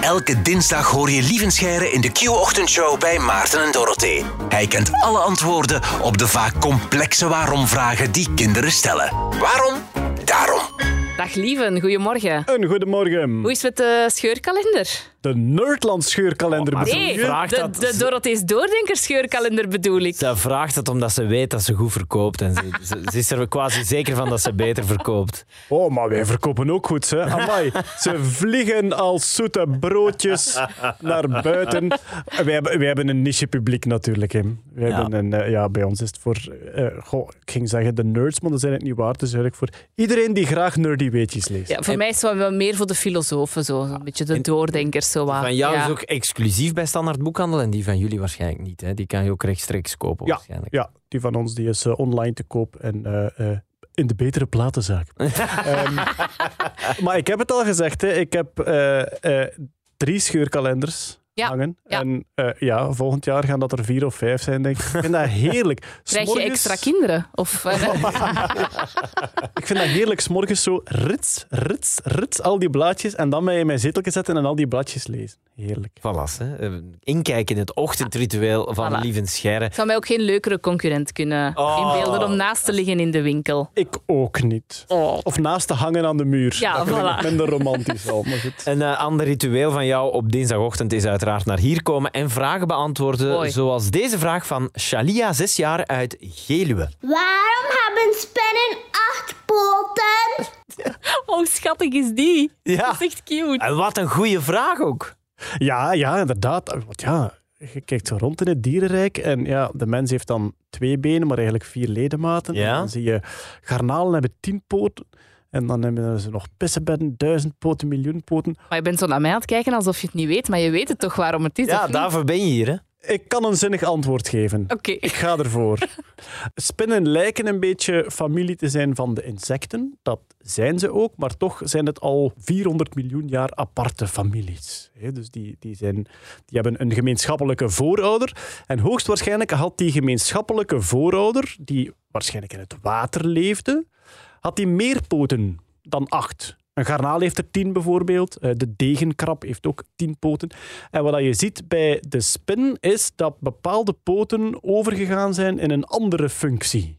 Elke dinsdag hoor je Lievenscheire in de Q-ochtendshow bij Maarten en Dorothee. Hij kent alle antwoorden op de vaak complexe waarom-vragen die kinderen stellen. Waarom? Dag lieven, goedemorgen. Een goedemorgen. Hoe is het met de scheurkalender? De Nerdland scheurkalender Oh, maar bedoel Nee, je? vraagt de, dat- de Dorothees Doordenker scheurkalender bedoel ik. Ze vraagt het omdat ze weet dat ze goed verkoopt. En ze, ze, ze is er quasi zeker van dat ze beter verkoopt. Oh, maar wij verkopen ook goed, hè. Amai. Ze vliegen als zoete broodjes naar buiten. Wij hebben, wij hebben een niche publiek natuurlijk, hè. Wij Ja. hebben een, eh, ja, bij ons is het voor... eh, goh, ik ging zeggen de nerds, maar dat is eigenlijk niet waar. Het is eigenlijk voor iedereen die graag nerdy weetjes leest. Ja, voor mij is het wel meer voor de filosofen, zo. een beetje de doordenkers. Zo wat. Van jou ja. is ook exclusief bij Standaard Boekhandel en die van jullie waarschijnlijk niet. Hè? Die kan je ook rechtstreeks kopen Ja, waarschijnlijk. ja, die van ons die is eh, online te koop en eh, eh, in de betere platenzaak. Ehm, maar ik heb het al gezegd, hè. ik heb eh, eh, drie scheurkalenders Ja, hangen. ja. En eh, ja, volgend jaar gaan dat er vier of vijf zijn, denk ik. Ik vind dat heerlijk. Krijg je extra kinderen? Of, eh, Ik vind dat heerlijk, s'morgens zo rits, rits, rits, al die blaadjes en dan mij in mijn zeteltje zetten en al die bladjes lezen. Heerlijk. Voilà, hè. Eh, Inkijken in het ochtendritueel van Voilà. Lieven Scheire. zou mij ook geen leukere concurrent kunnen Oh. inbeelden om naast te liggen in de winkel. Ik ook niet. Oh. Of naast te hangen aan de muur. Ja, dat ik voilà. minder romantisch al, maar goed. Een eh, ander ritueel van jou op dinsdagochtend is uiteraard naar hier komen en vragen beantwoorden. Mooi. Zoals deze vraag van Shalia, zes jaar uit Geluwe. Waarom hebben spinnen acht poten? Oh, schattig is die. Ja. Dat is echt cute. En wat een goede vraag ook. Ja, ja, inderdaad. Want ja, je kijkt zo rond in het dierenrijk en ja, de mens heeft dan twee benen, maar eigenlijk vier ledematen. Ja. En dan zie je garnalen hebben tien poten. En dan hebben ze nog pissenbedden, duizend poten, miljoen poten. Maar je bent zo naar mij aan het kijken alsof je het niet weet, maar je weet het toch waarom het is, Ja, daarvoor ben je hier. Hè? Ik kan een zinnig antwoord geven. Oké. Ik ga ervoor. Spinnen lijken een beetje familie te zijn van de insecten. Dat zijn ze ook, maar toch zijn het al 400 miljoen jaar aparte families. Hè, Dus die, die, zijn, die hebben een gemeenschappelijke voorouder. En hoogstwaarschijnlijk had die gemeenschappelijke voorouder, die waarschijnlijk in het water leefde, had die meer poten dan acht. Een garnaal heeft er tien bijvoorbeeld. Eh, De degenkrab heeft ook tien poten. En wat je ziet bij de spin is dat bepaalde poten overgegaan zijn in een andere functie.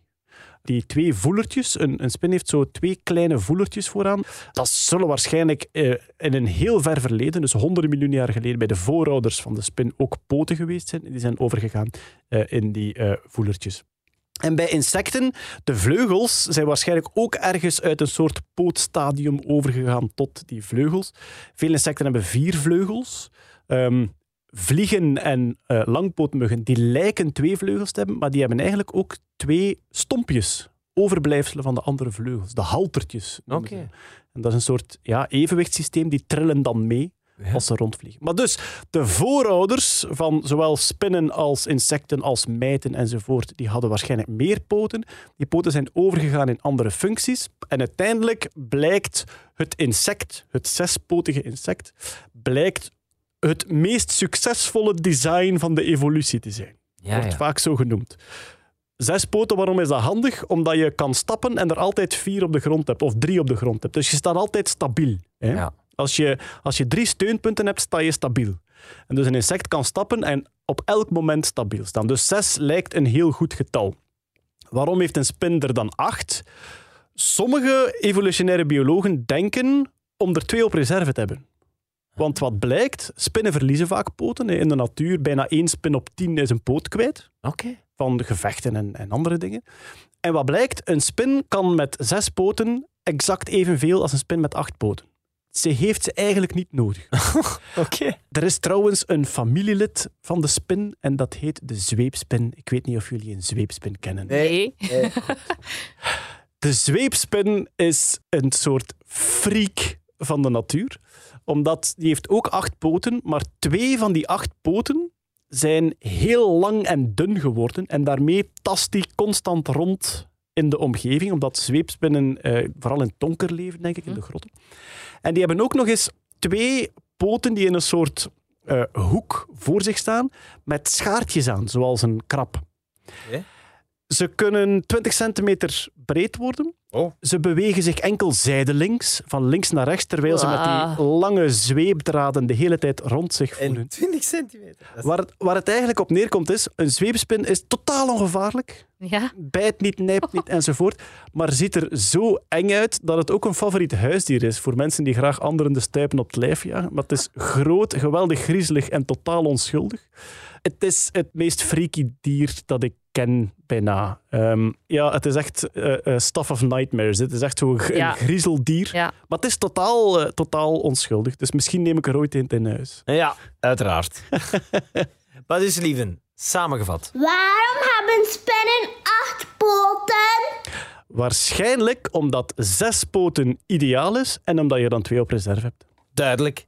Die twee voelertjes, een, een spin heeft zo twee kleine voelertjes vooraan. Dat zullen waarschijnlijk eh, in een heel ver verleden, dus honderden miljoen jaar geleden, bij de voorouders van de spin ook poten geweest zijn. Die zijn overgegaan eh, in die voelertjes. En bij insecten, de vleugels zijn waarschijnlijk ook ergens uit een soort pootstadium overgegaan tot die vleugels. Veel insecten hebben vier vleugels. Ehm, vliegen en eh, langpootmuggen die lijken twee vleugels te hebben, maar die hebben eigenlijk ook twee stompjes. Overblijfselen van de andere vleugels, de haltertjes. Oké. En dat is een soort ja, evenwichtssysteem, die trillen dan mee Ja. als ze rondvliegen. Maar dus, de voorouders van zowel spinnen als insecten als mijten enzovoort, die hadden waarschijnlijk meer poten. Die poten zijn overgegaan in andere functies. En uiteindelijk blijkt het insect, het zespotige insect, blijkt het meest succesvolle design van de evolutie te zijn. Ja, Wordt ja. vaak zo genoemd. Zes poten, waarom is dat handig? Omdat je kan stappen en er altijd vier op de grond hebt, of drie op de grond hebt. Dus je staat altijd stabiel. Hè? Ja. Als, je, als je drie steunpunten hebt, sta je stabiel. En dus een insect kan stappen en op elk moment stabiel staan. Dus zes lijkt een heel goed getal. Waarom heeft een spin er dan acht? Sommige evolutionaire biologen denken om er twee op reserve te hebben. Want wat blijkt, spinnen verliezen vaak poten. In de natuur, bijna één spin op tien is een poot kwijt Oké. van gevechten en, en andere dingen. En wat blijkt, een spin kan met zes poten exact evenveel als een spin met acht poten. Ze heeft ze eigenlijk niet nodig. Oké. Er is trouwens een familielid van de spin en dat heet de zweepspin. Ik weet niet of jullie een zweepspin kennen. Nee. De zweepspin is een soort freak van de natuur, omdat die heeft ook acht poten, maar twee van die acht poten zijn heel lang en dun geworden en daarmee tast die constant rond in de omgeving, omdat zweepspinnen eh, vooral in donker leven, denk ik, in de grotten. En die hebben ook nog eens twee poten die in een soort eh, hoek voor zich staan, met schaartjes aan, zoals een krab. Ze kunnen 20 centimeter breed worden. Oh. Ze bewegen zich enkel zijdelings, van links naar rechts, terwijl ze met die Wauw. lange zweepdraden de hele tijd rond zich voelen. En 20 centimeter. Dat is- Waar het, waar het eigenlijk op neerkomt is, een zweepspin is totaal ongevaarlijk. Ja. Bijt niet, nijpt niet enzovoort. Maar ziet er zo eng uit dat het ook een favoriet huisdier is voor mensen die graag anderen de stuipen op het lijf jagen. Maar het is groot, geweldig griezelig en totaal onschuldig. Het is het meest freaky dier dat ik ken, bijna. Ehm, ja, het is echt eh eh, stuff of nightmares. Het is echt zo'n Ja. een griezeldier. Ja. Maar het is totaal, eh, totaal onschuldig. Dus misschien neem ik er ooit een in huis. Ja, uiteraard. Wat is lieven? Samengevat. Waarom hebben spinnen acht poten? Waarschijnlijk omdat zes poten ideaal is en omdat je dan twee op reserve hebt. Duidelijk.